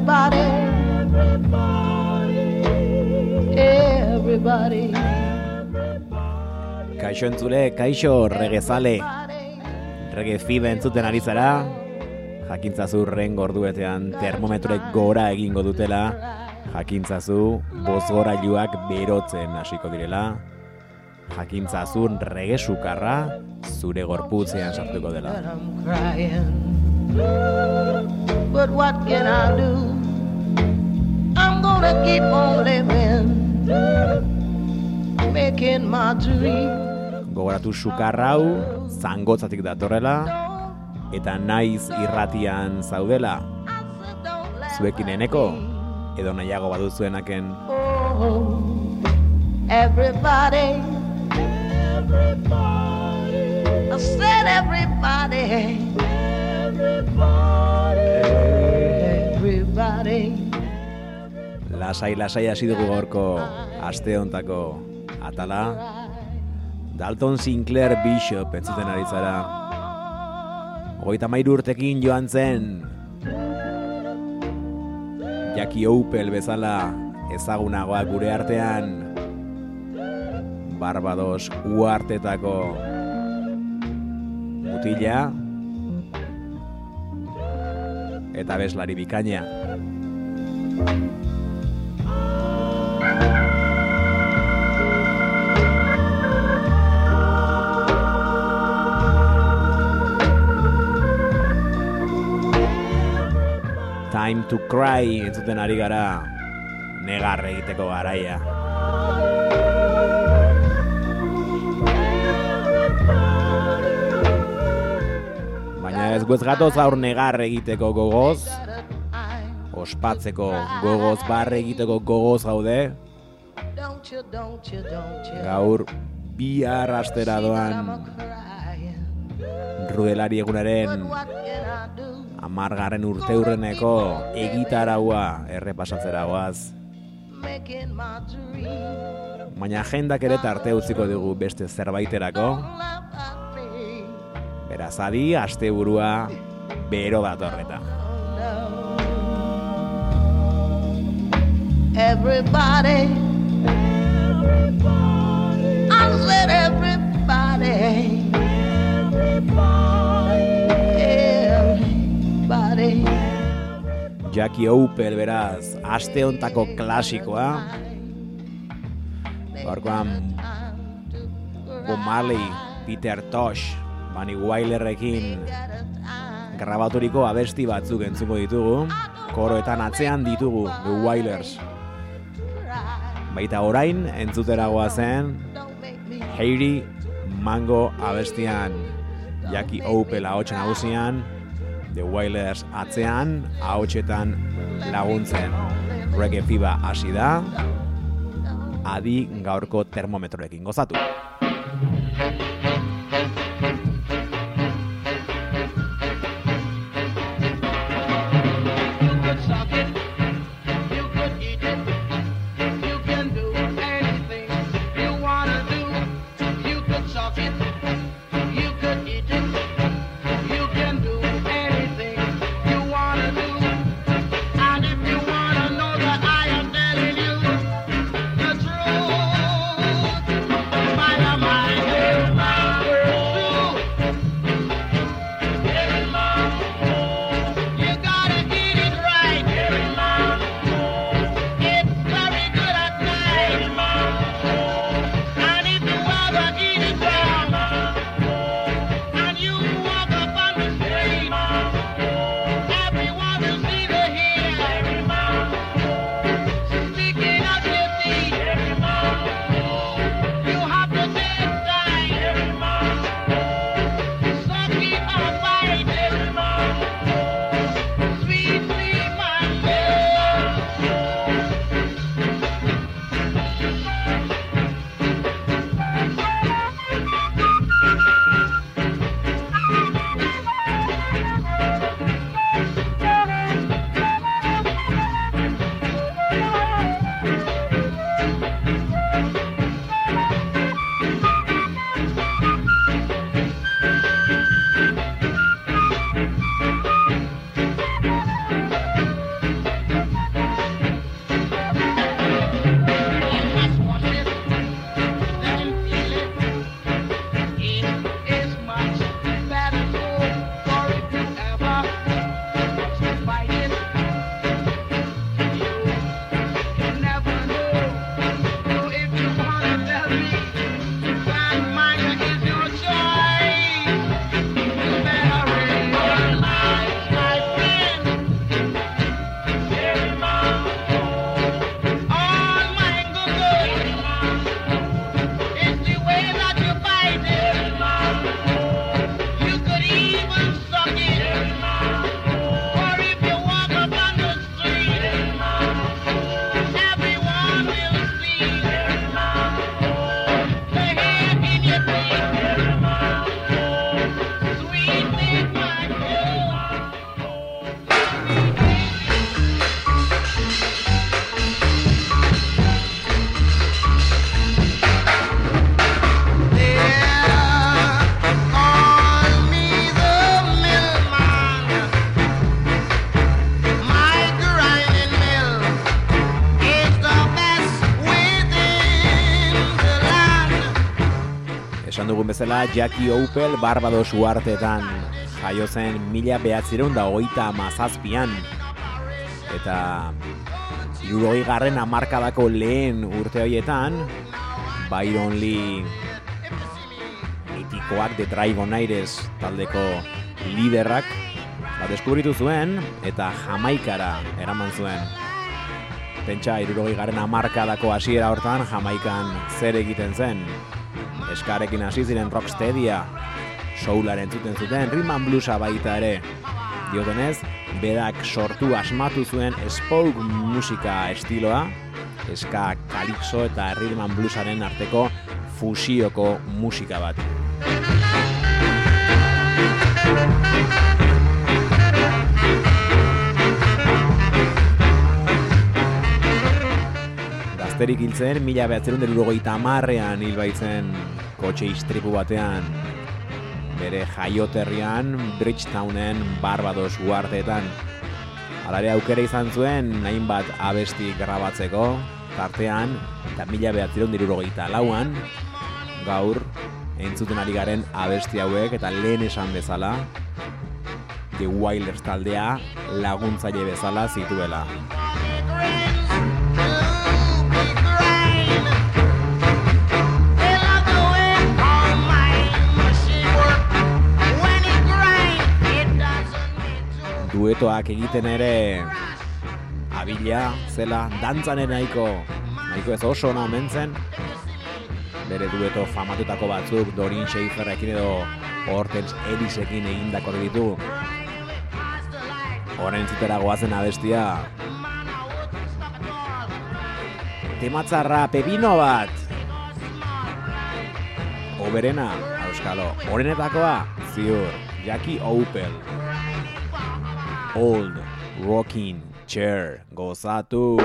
Everybody, everybody, Kaixo entzule, kaixo regezale, rege fide entzuten ari zara, jakintzazu ren gorduetean termometroek gora egingo dutela, jakintzazu bozgorailuak berotzen hasiko direla, jakintzazu rege sukarra zure gorputzean sartuko dela. But what can I do? I'm gonna keep on living, making my dream. Gogoratu sukarra hau, zangotzatik datorrela, eta naiz irratian zaudela, zuekin eneko, edo nahiago baduzuenaken Oh, everybody, I said everybody, everybody. Lasai, lasai hasi dugu gaurko aste hontako atala. Dalton Sinclair Bishop entzuten ari zara. Hogeita mairu urtekin joan zen. Jackie Opel bezala ezagunagoa gure artean. Barbados uartetako mutila eta beslari bikaina. Time to cry entzuten ari gara negar egiteko garaia. Ez guez gatoz aur negar egiteko gogoz, ospatzeko gogoz, barre egiteko gogoz gaude, gaur bihar astera doan rudelari egunaren amargarren urte hurreneko egitaraua errepasatzera goaz. Baina agendak ere tarte utziko dugu beste zerbaiterako. Beraz adi, asteburua bero datorreta. Everybody, I said everybody, everybody, Jackie Opel beraz, aste hontako klasikoa, gaurkoan Bob Marley, Peter Tosh, Bunny Wylerrekin grabaturiko abesti batzuk entzuko ditugu, koroetan atzean ditugu The Wailers. Baita orain entzuteragoa zen Heiri Mango abestian Jackie Opel ahotsa nagusian The Wailers atzean ahotsetan laguntzen. Reggae Fiba hasi da. Adi gaurko termometroekin gozatu bezala Jackie Opel Barbados uartetan jaio zen mila behatzireun da hogeita mazazpian. Eta irurogei garren amarkadako lehen urte horietan, Byron Lee mitikoak The Dragon Aires taldeko liderrak ba, deskubritu zuen eta Jamaikara eraman zuen. Pentsa, irurogei garen amarkadako hasiera hortan Jamaikan zer egiten zen. Eskarekin hasi ziren rocksteadia, soularen zuten zuten, rhythm bluesa baita ere. Diotenez, berak sortu asmatu zuen spoke musika estiloa, eska kalipso eta rhythm bluesaren arteko fusioko musika bat. Gazterik hil zen, mila behatzerun derurogeita amarrean hil baitzen kotxe istripu batean bere jaioterrian Bridgetownen Barbados guardeetan. Alare aukera izan zuen, hainbat abesti grabatzeko, tartean, eta mila behatzerun derurogeita lauan, gaur, entzuten ari garen abesti hauek eta lehen esan bezala, The Wilders taldea laguntzaile bezala zituela. Duetoak egiten ere abila zela dantzaren nahiko nahiko ez oso ona omen zen. Bere dueto famatutako batzuk Dorin Schaeferrekin edo Hortens Elisekin egindako ditu. Horren zutera goazen abestia. Tematzarra pepino bat. Oberena, auskalo, horrenetakoa, ziur, Jackie Opel Old Rocking Chair. Gozatu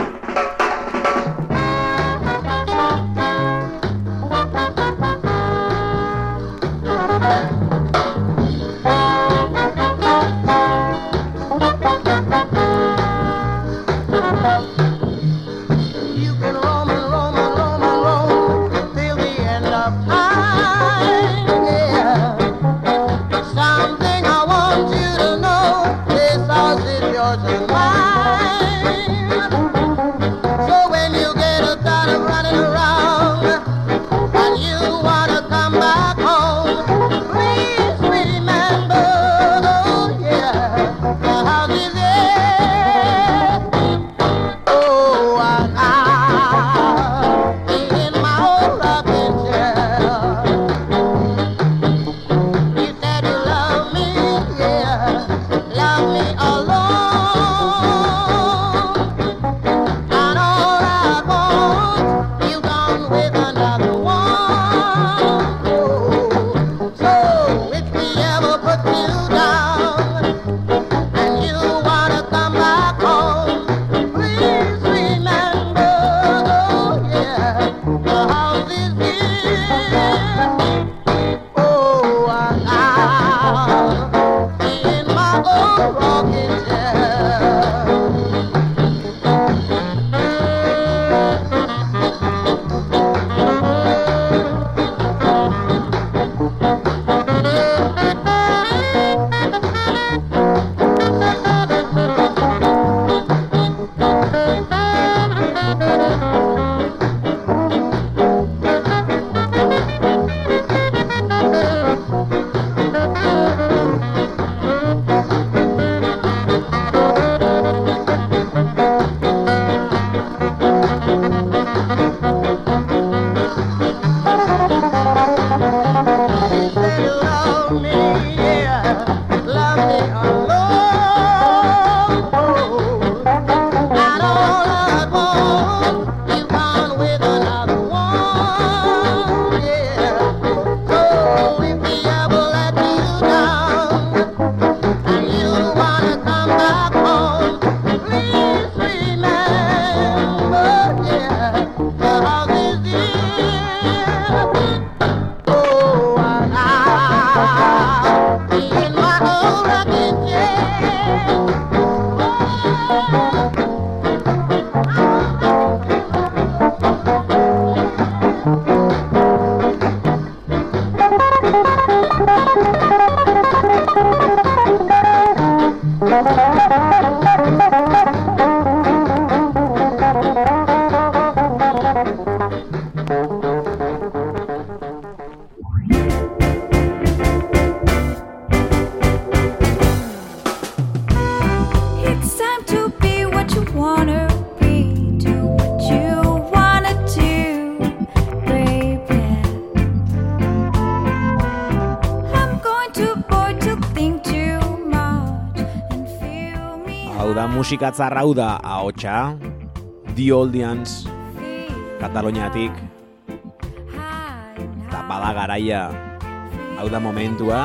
Musikatzarra hau da ahotsa, The Oldians, Kataloniatik, eta bada garaia, hau da momentua,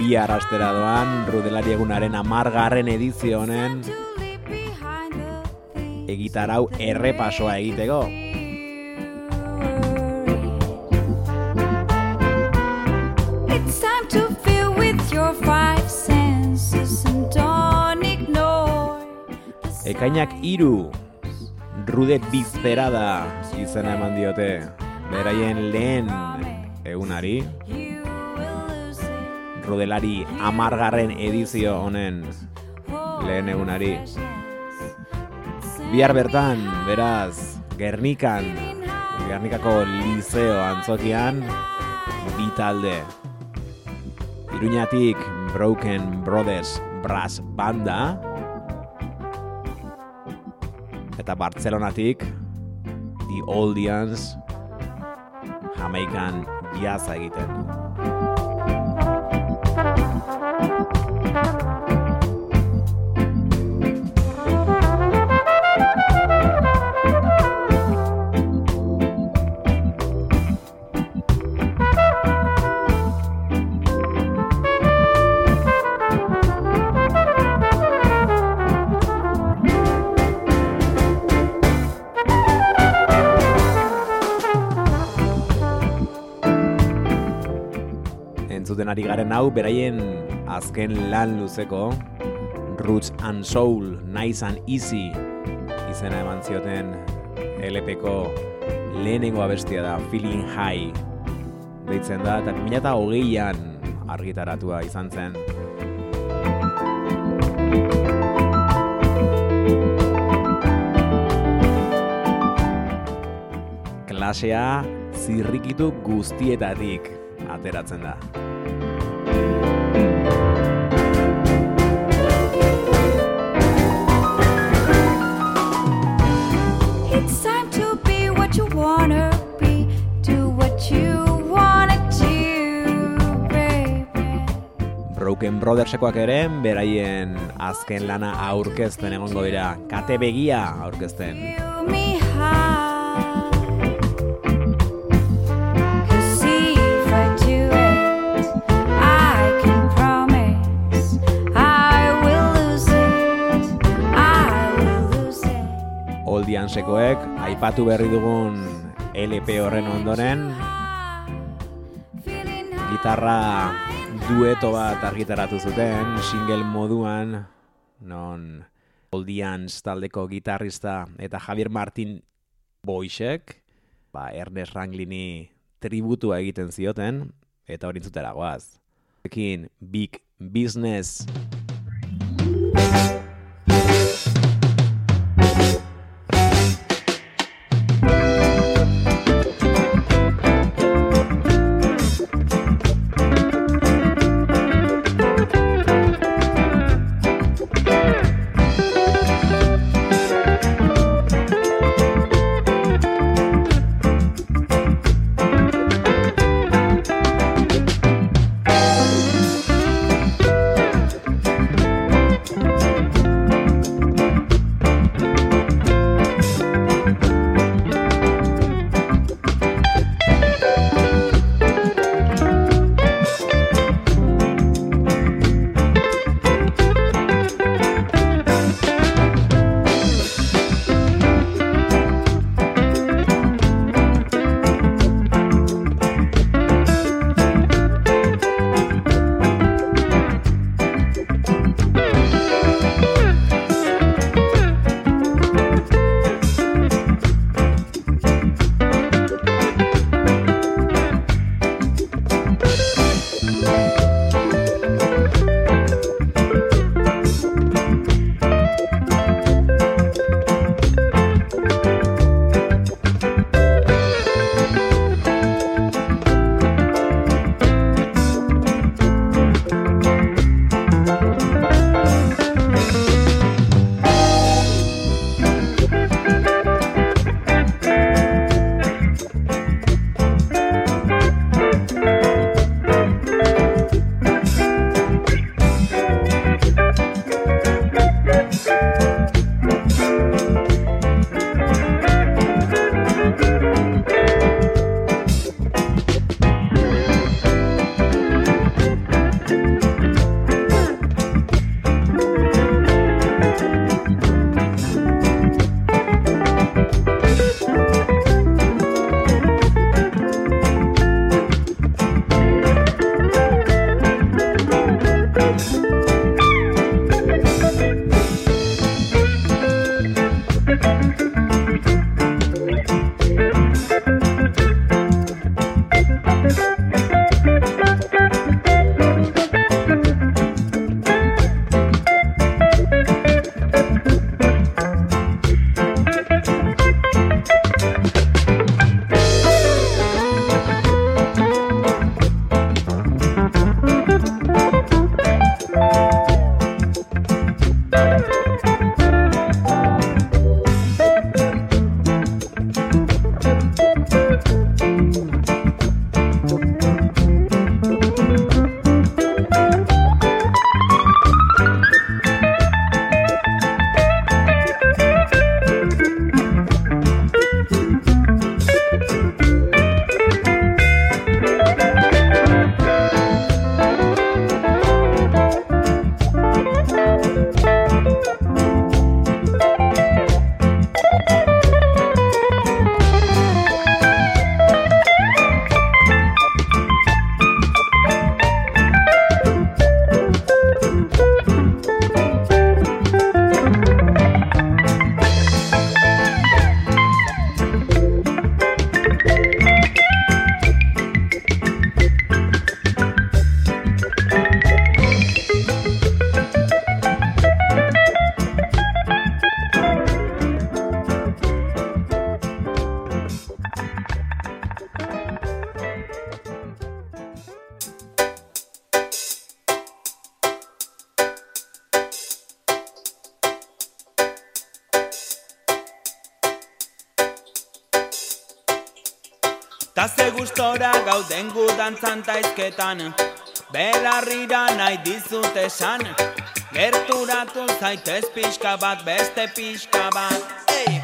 bi arrastera doan, Rudelari egunaren amargarren edizio honen, behind the things egitarau errepasoa egiteko. Ekainak iru, Rude Bizperada izena eman diote, beraien lehen egunari. Rudelari amargarren edizio honen lehen egunari. Bihar bertan, beraz, Gernikan, Gernikako Liceo antzokian, bi talde. Iruñatik Broken Brothers Brass Banda, eta Bartzelonatik The Oldians Jamaikan jazza egiten du. Ari garen hau, beraien azken lan luzeko Roots and Soul, Nice and Easy izena eman zioten LPko lehenengo abestia da Feeling High deitzen da, eta 2008an argitaratua izan zen. Klasea zirrikitu guztietatik ateratzen da. Broken Brothersekoak ere, beraien azken lana aurkezten egongo dira, kate begia aurkezten. Oldiansekoek, aipatu berri dugun LP horren ondoren, gitarra dueto bat argitaratu zuten, single moduan, non Oldians taldeko gitarrista eta Javier Martin Boixek, ba, Ernest Ranglini tributua egiten zioten, eta hori entzutera goaz. Ekin Big Business dantzan taizketan. Belarrira nahi dizut esan. Gerturatu zaitez pixka bat, beste pixka bat. Ei!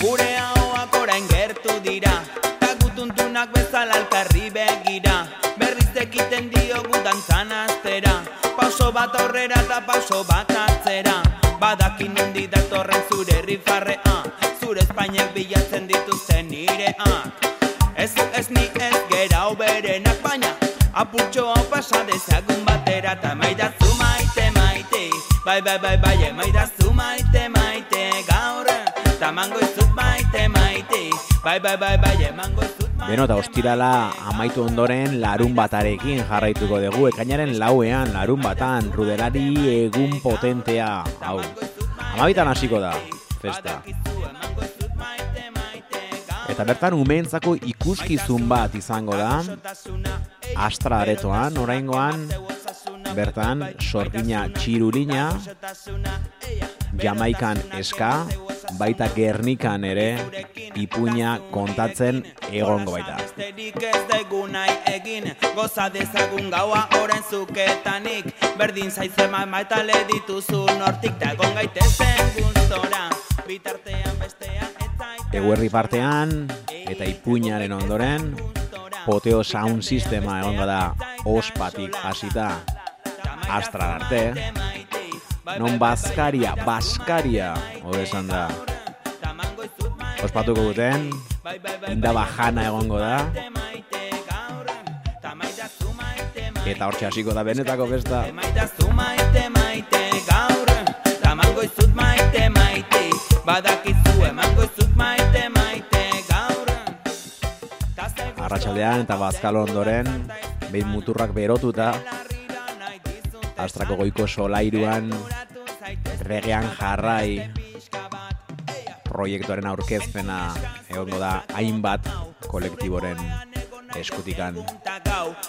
Gure ahoak orain gertu dira. Ta gutuntunak bezala alkarri begira. Berriz ekiten diogu dantzan aztera Pauso bat aurrera eta pauso bat atzera. Badakin nondi datorren zure rifarrea Apurtxo hau pasa dezagun batera Ta maidazu maite maite Bai bai bai bai emaidazu maite maite Gaur tamango izut maite maite Bai bai bai bai emango izut maite Beno, eta ostirala amaitu ondoren larun batarekin jarraituko dugu. Ekainaren lauean larun batan rudelari egun potentea. Hau, amabitan hasiko da, festa. Eta bertan umeentzako ikuskizun bat izango da, Astra aretoan, oraingoan, bertan sorgina txirulina, Jamaikan eska, baita Gernikan ere ipuina kontatzen egongo baita. Besterik ez dugu nahi egin Goza dezagun gaua oren zuketanik. Berdin zaizema maitale dituzu nortik Da egon gaitezen Bitartean bestea Eguerri partean eta ipuinaren ondoren poteo sound sistema egongo da ospatik hasita astran arte. Non Baskaria, Baskaria, hori esan da. Ospatuko duten, inda bajana egongo da, eta hortxe hasiko da benetako festa. Maite maite gaur Tamango maite maite Badakizu emango maite Arratsaldean eta bazkalo ondoren, behin muturrak berotuta, astrako goiko solairuan, regean jarrai, proiektuaren aurkezpena egongo da hainbat kolektiboren eskutikan.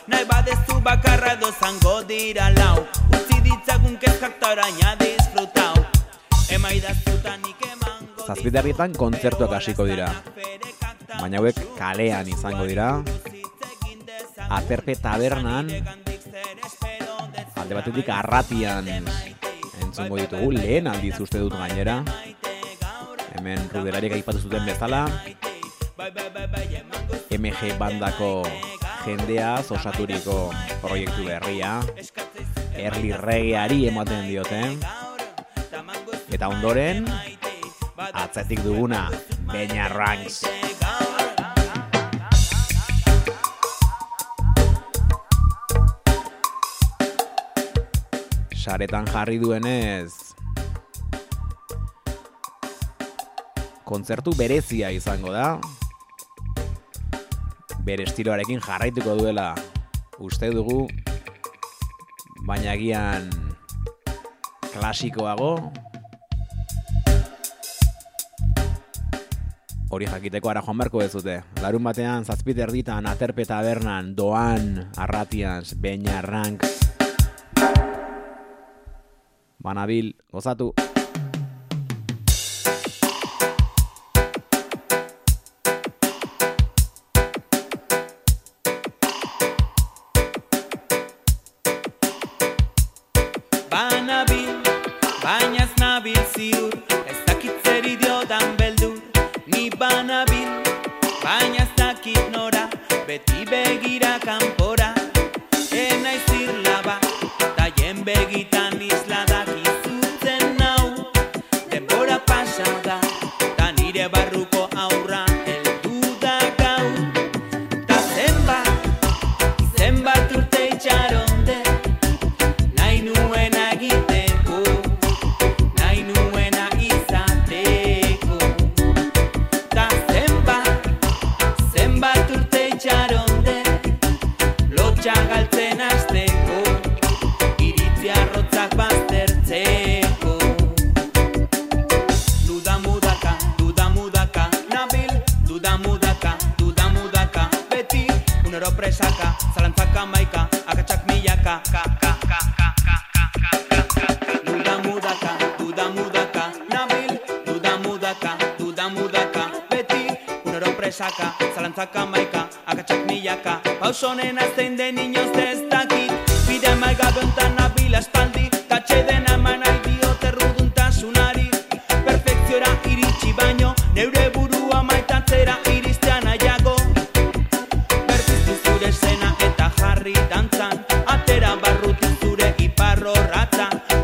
Nahi badezu bakarra edo zango dira lau Utzi ditzagun kezkak ta oraina disfrutau Emaidazutan nik emango Zazpiterrietan kontzertuak hasiko dira, baina hauek kalean izango dira, Aterpe tabernan, alde batetik arratian entzungo ditugu, lehen aldiz uste dut gainera, hemen ruderariek aipatu zuten bezala, MG bandako jendeaz osaturiko proiektu berria, erli regeari ematen diote, eta ondoren, atzetik duguna, Beña Ranks. Saretan jarri duenez, kontzertu berezia izango da, bere estiloarekin jarraituko duela uste dugu, baina agian klasikoago, hori jakiteko ara joan beharko ez dute. Larun batean, zazpite erditan, aterpe tabernan, doan, arratian, beina rank. Panabil, gozatu. Gaza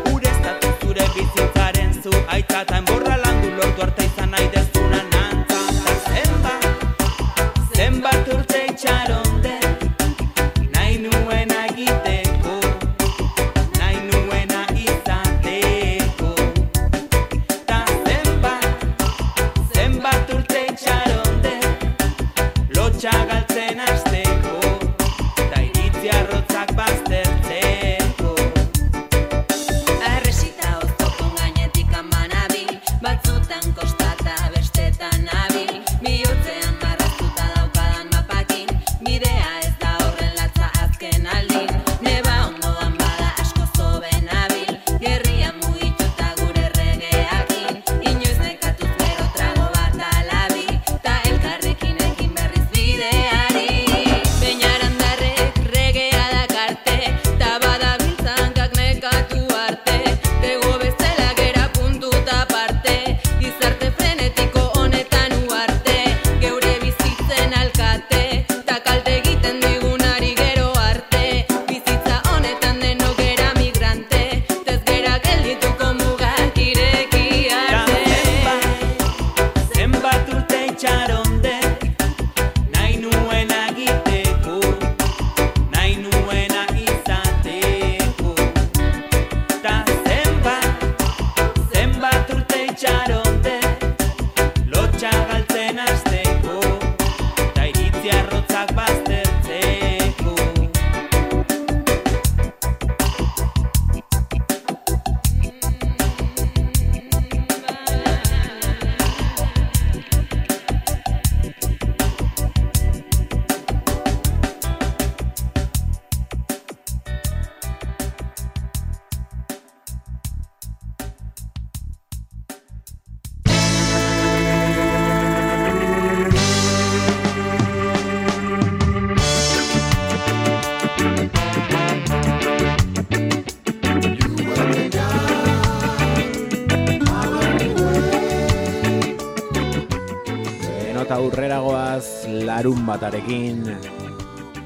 larun batarekin.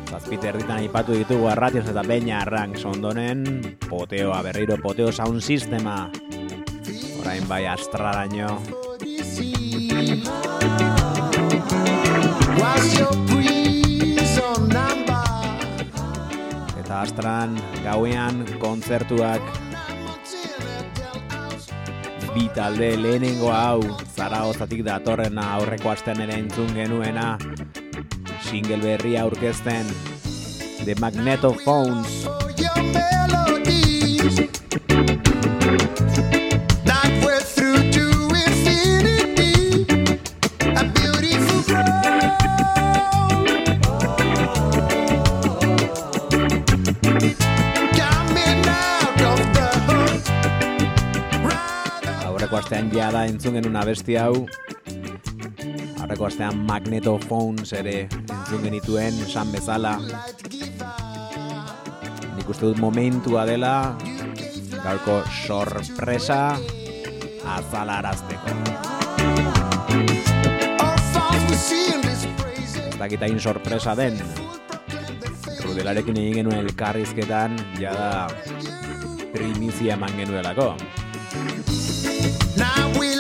Zazpite herritan aipatu ditugu arratios eta beina arrank sondonen Poteoa berriro poteo sound sistema. Orain bai astraraino? Eta astran gauean kontzertuak. Bi talde lehenengo hau Zaragozatik datorrena aurreko astean ere entzun genuena single berria aurkezten The Magnetophones For your melodies that were through to infinity, a beautiful ground. Coming out of the hood, rather aurreko astean jada entzun genuen abesti hau. Aurreko astean Magnetophones ere entzun genituen esan bezala. Nik uste dut momentua dela gaurko sorpresa azalarazteko. Ez dakitain sorpresa den. Rudelarekin egin genuen elkarrizketan jada primizia eman genuelako. Now we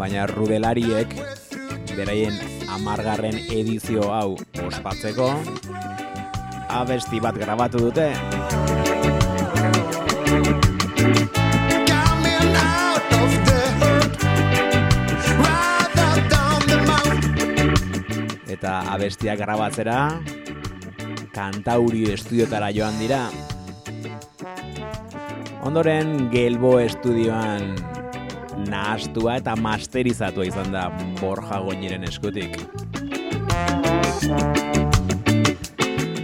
baina rudelariek beraien amargarren edizio hau ospatzeko abesti bat grabatu dute. Eta abestia grabatzera kantauri estudiotara joan dira. Ondoren Gelbo estudioan nahastua eta masterizatua izan da Borja Goñiren eskutik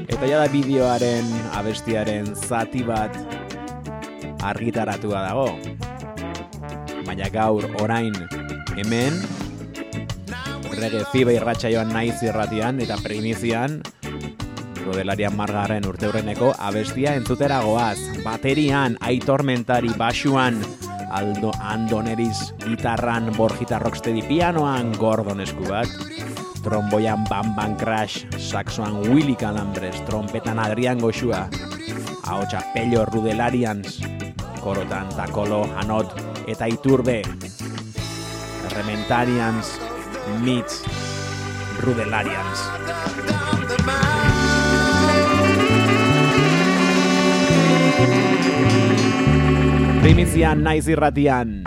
eta jada bideoaren abestiaren zati bat argitaratua dago baina gaur orain hemen rege zibe irratsaioan naiz irratian eta primizian Rodelarian margarren urteurreneko abestia entzutera goaz. Baterian, aitormentari basuan, Aldo Andoneriz gitarran, Borjita Rocksteady pianoan, Gordon Eskubat, tromboian Bam Bam Crash, saxoan Willy Calambres, trompetan Adrian Goxua, ahotsa Pello Rudelarians, korotan Takolo, Hanot eta Iturbe, Rementarians, Mitz, Rudelarians. Primizian naiz irratian.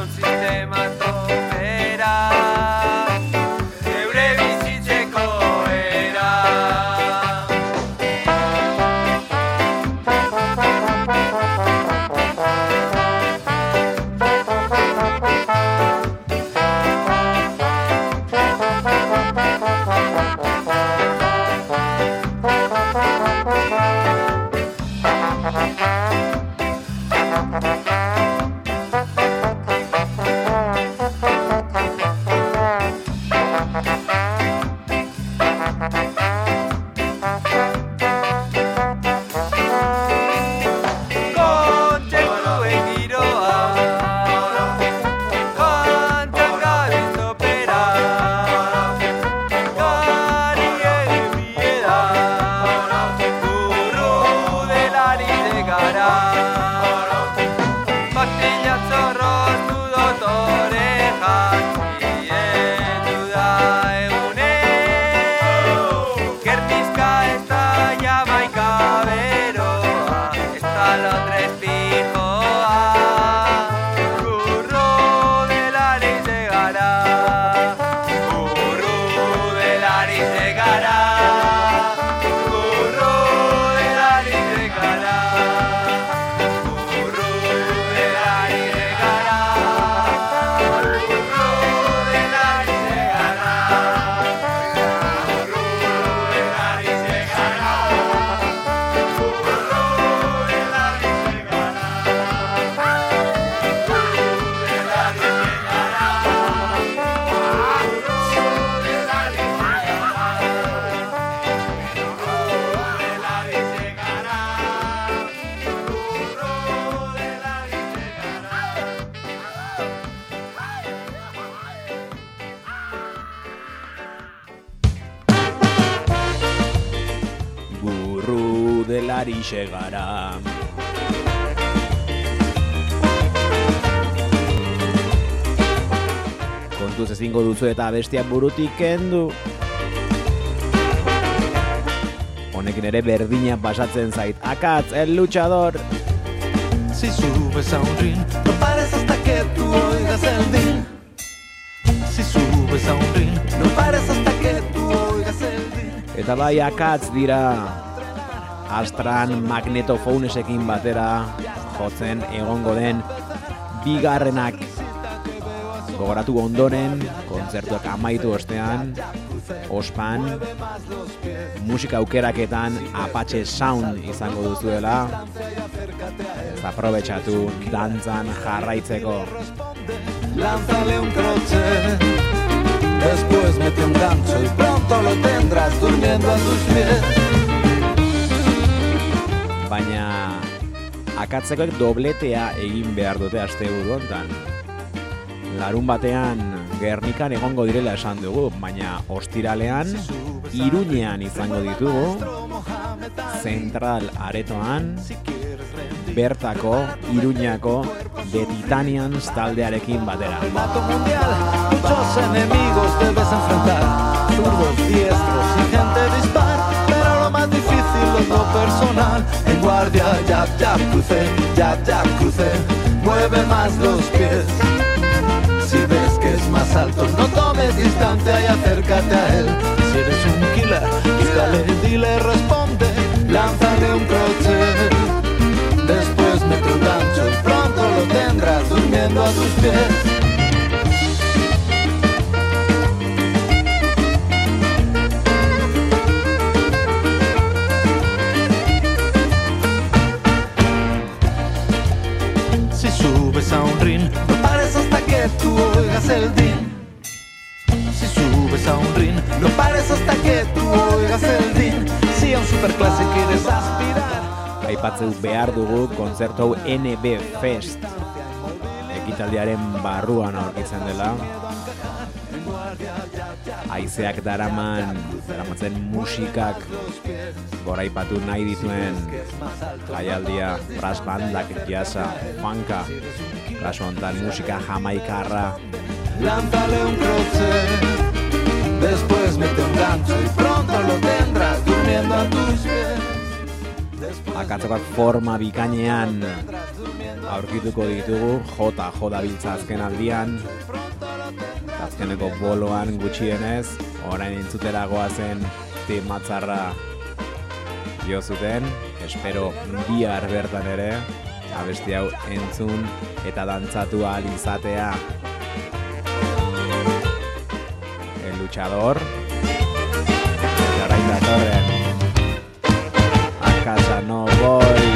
Adien Zon sistema topera delari segara. Kontuz ezingo duzu eta bestiak burutik kendu. Honekin ere berdina pasatzen zait. Akatz, el luchador. Si subes a un ring, no pares hasta que tú oigas el din. Si subes a un ring, no pares hasta que tú oigas el Eta bai akatz dira Astran magnetofounesekin batera jotzen egongo den bigarrenak gogoratu ondoren, kontzertuak amaitu ostean, ospan, musika aukeraketan Apache Sound izango duzuela, ez aprobetxatu dantzan jarraitzeko. Lánzale un crochet, después mete un gancho y pronto lo tendrás durmiendo a tus pies. Baina akatzekoek dobletea egin behar dute asteburu hontan. Larun batean Gernikan egongo direla esan dugu, baina ostiralean Iruñean izango ditugu, Zentral Aretoan, bertako Iruñako The Titanians taldearekin batera. Ya, ya crucé, ya, ya crucé, mueve más los pies. Si ves que es más alto, no tomes distancia y acércate a él. Si eres un killer, búscale, dile, responde, lánzale un crochet. Después mete un gancho pronto lo tendrás durmiendo a tus pies. Ring, no pares hasta que tú oigas el din. Si subes a un ring, no pares hasta que tú oigas el din. Si a un superclase quieres aspirar. Aipatzeu behar dugu kontzertu hau NB Fest ekitaldiaren barruan aurkitzen dela. Aizeak daraman, daramatzen musikak goraipatu nahi dituen jaialdia, brass bandak, jasa, funka, kasu honetan musika jamaikarra, Lánzale un crochet, después mete un gancho y pronto lo tendrás durmiendo a tus pies. akatzokoak forma bikainean aurkituko ditugu, jota joda biltza azken aldian, azkeneko boloan gutxienez, orain entzutera goazen tematzarra jo zuten, espero bihar bertan ere, abesti hau entzun eta dantzatu ahal izatea. El luchador, eta orain datorren, a casa no voy.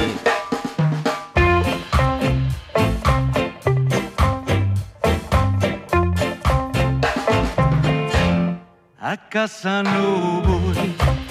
A casa no voy.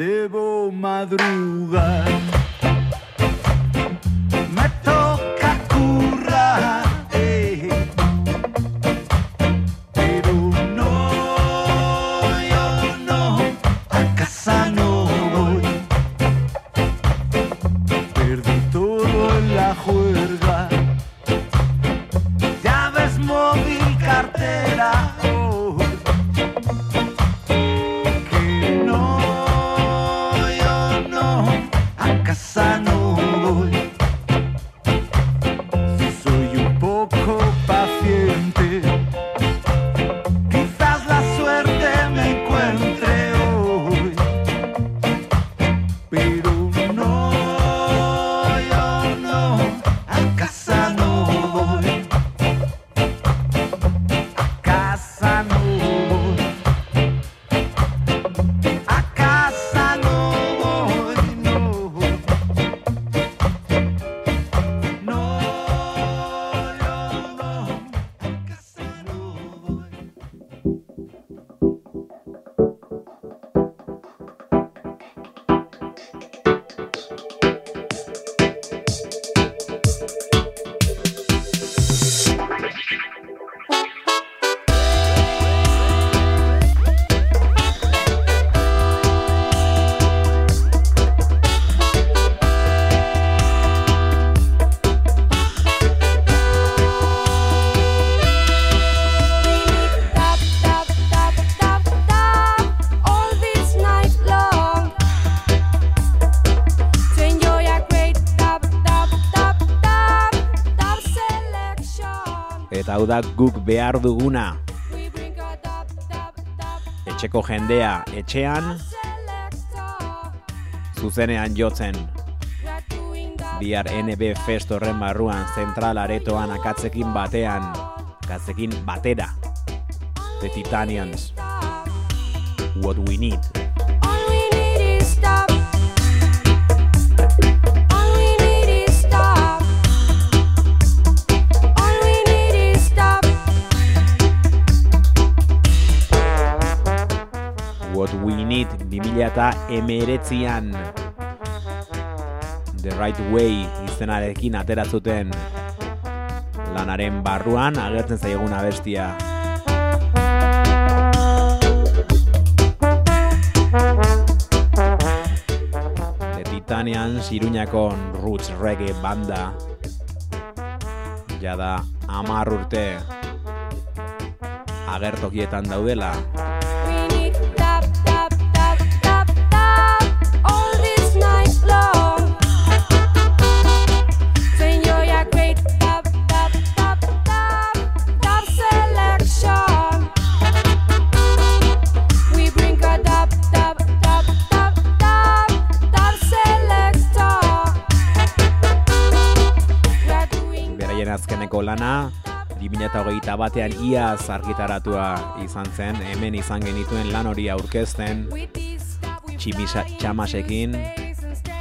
debo madrugar. Hau da guk behar duguna. Etxeko jendea etxean, zuzenean jotzen. Bihar NB Fest horren barruan zentral aretoan akatzekin batean, akatzekin batera. The Titanians. What we need. 2000 eta emeretzian The Right Way izenarekin ateratzuten lanaren barruan agertzen zaigun abestia. The Titanians Iruñako roots reggae banda. Jada amar urte agertokietan daudela lana 2008 batean iaz argitaratua izan zen, hemen izan genituen lan hori aurkezten, tximisa, txamasekin,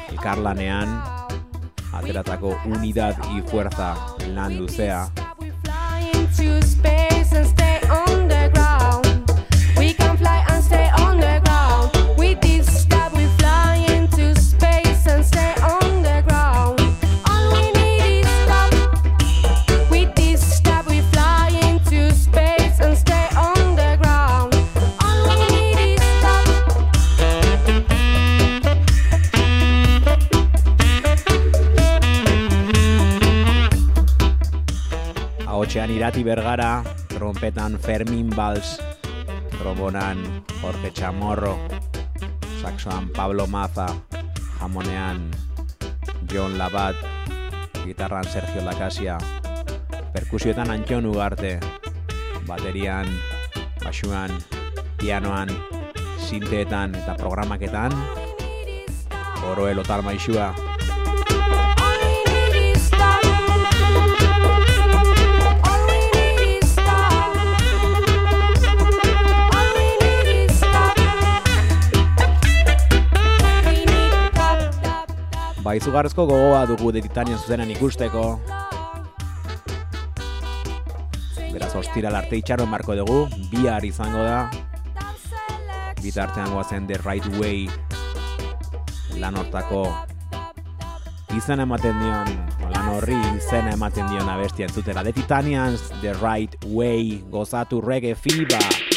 elkarlanean, ateratako unidad y fuerza lan luzea. Ahotxean irati bergara, trompetan Fermin Bals, trombonan Jorge Chamorro, saxoan Pablo Maza, jamonean John Labat, gitarran Sergio Lacasia, perkusioetan Antxon Ugarte, baterian, basuan, pianoan, sinteetan eta programaketan, Oroel Otar Maixua, Ba, gogoa dugu de Titanian zuzenan ikusteko. Beraz, ostiral arte itxaron marko dugu, bihar izango da, bitartean goazen The Right Way lan hortako izena ematen dion, lan horri izena ematen dion abestia entzutera. The Titanians, The Right Way, gozatu reggae fiba.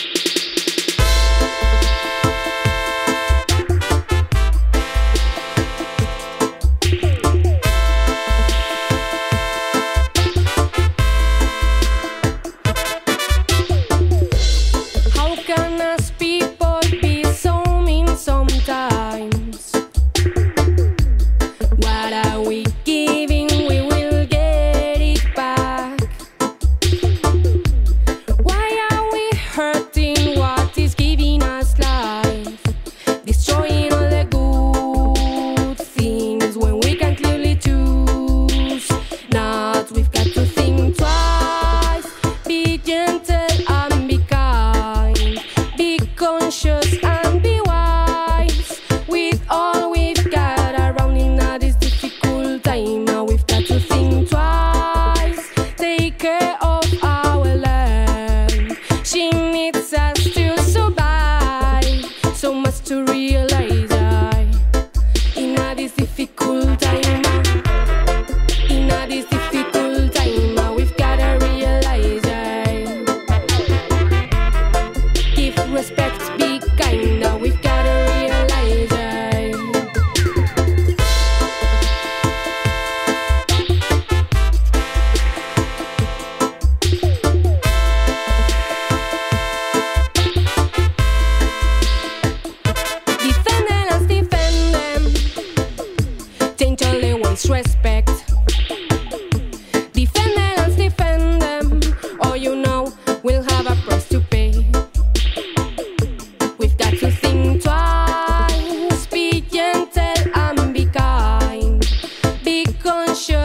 sure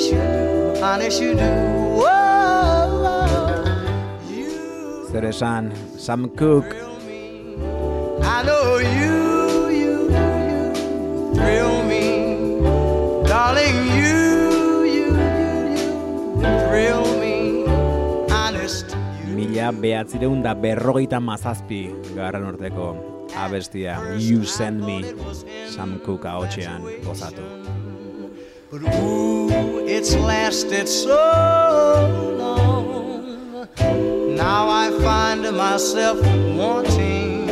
honest you do, honest you do. Whoa, you Zer esan, Sam Cooke, I know you, you, you thrill me, darling. You, you, you, you thrill me, honest. You mila behatzireun da berrogeita mazazpi garran urteko abestia You Send Me Sam Cooke ahotxean gozatu. It's lasted so long. Now I find myself wanting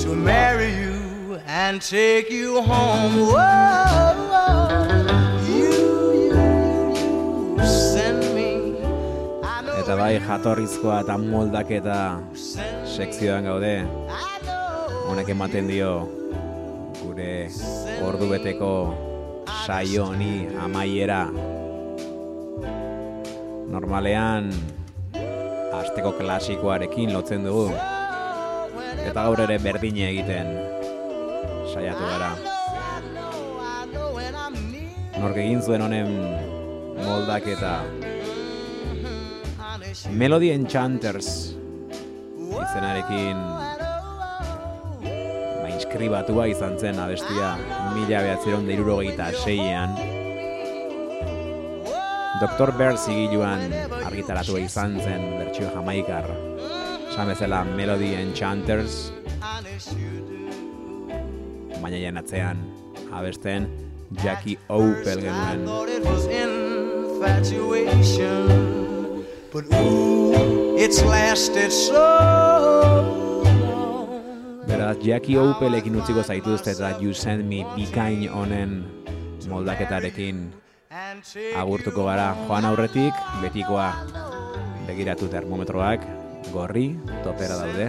to marry you and take you home. Whoa, you, you, you, send me. Eta bai jatorrizkoa eta moldaketa sekzioan gaude, honek ematen dio gure ordu beteko saio honi amaiera. Normalean asteko klasikoarekin lotzen dugu eta gaur ere berdine egiten saiatu gara. Nork egin zuen honen moldaketa Honest, Melody Enchanters izenarekin ba, inskribatua izan zen abestia mila behatzeron deirurogeita seian Dr. Bear zigiluan argitaratua izan zen bertsio jamaikar Esan bezala Melody Enchanters baina jen abesten Jackie Opel genuen but ooh, it's lasted so. Beraz, Jackie Opelekin utziko zaituzte eta You Send Me bikain honen moldaketarekin agurtuko gara joan aurretik, betikoa begiratu termometroak, gorri, topera daude,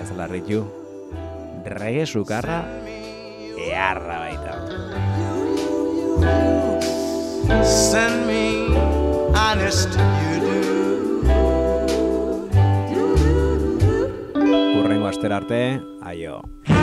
ez larritu, rege sukarra, eharra baita. send me, honest you do. Urrengo astera arte, aio.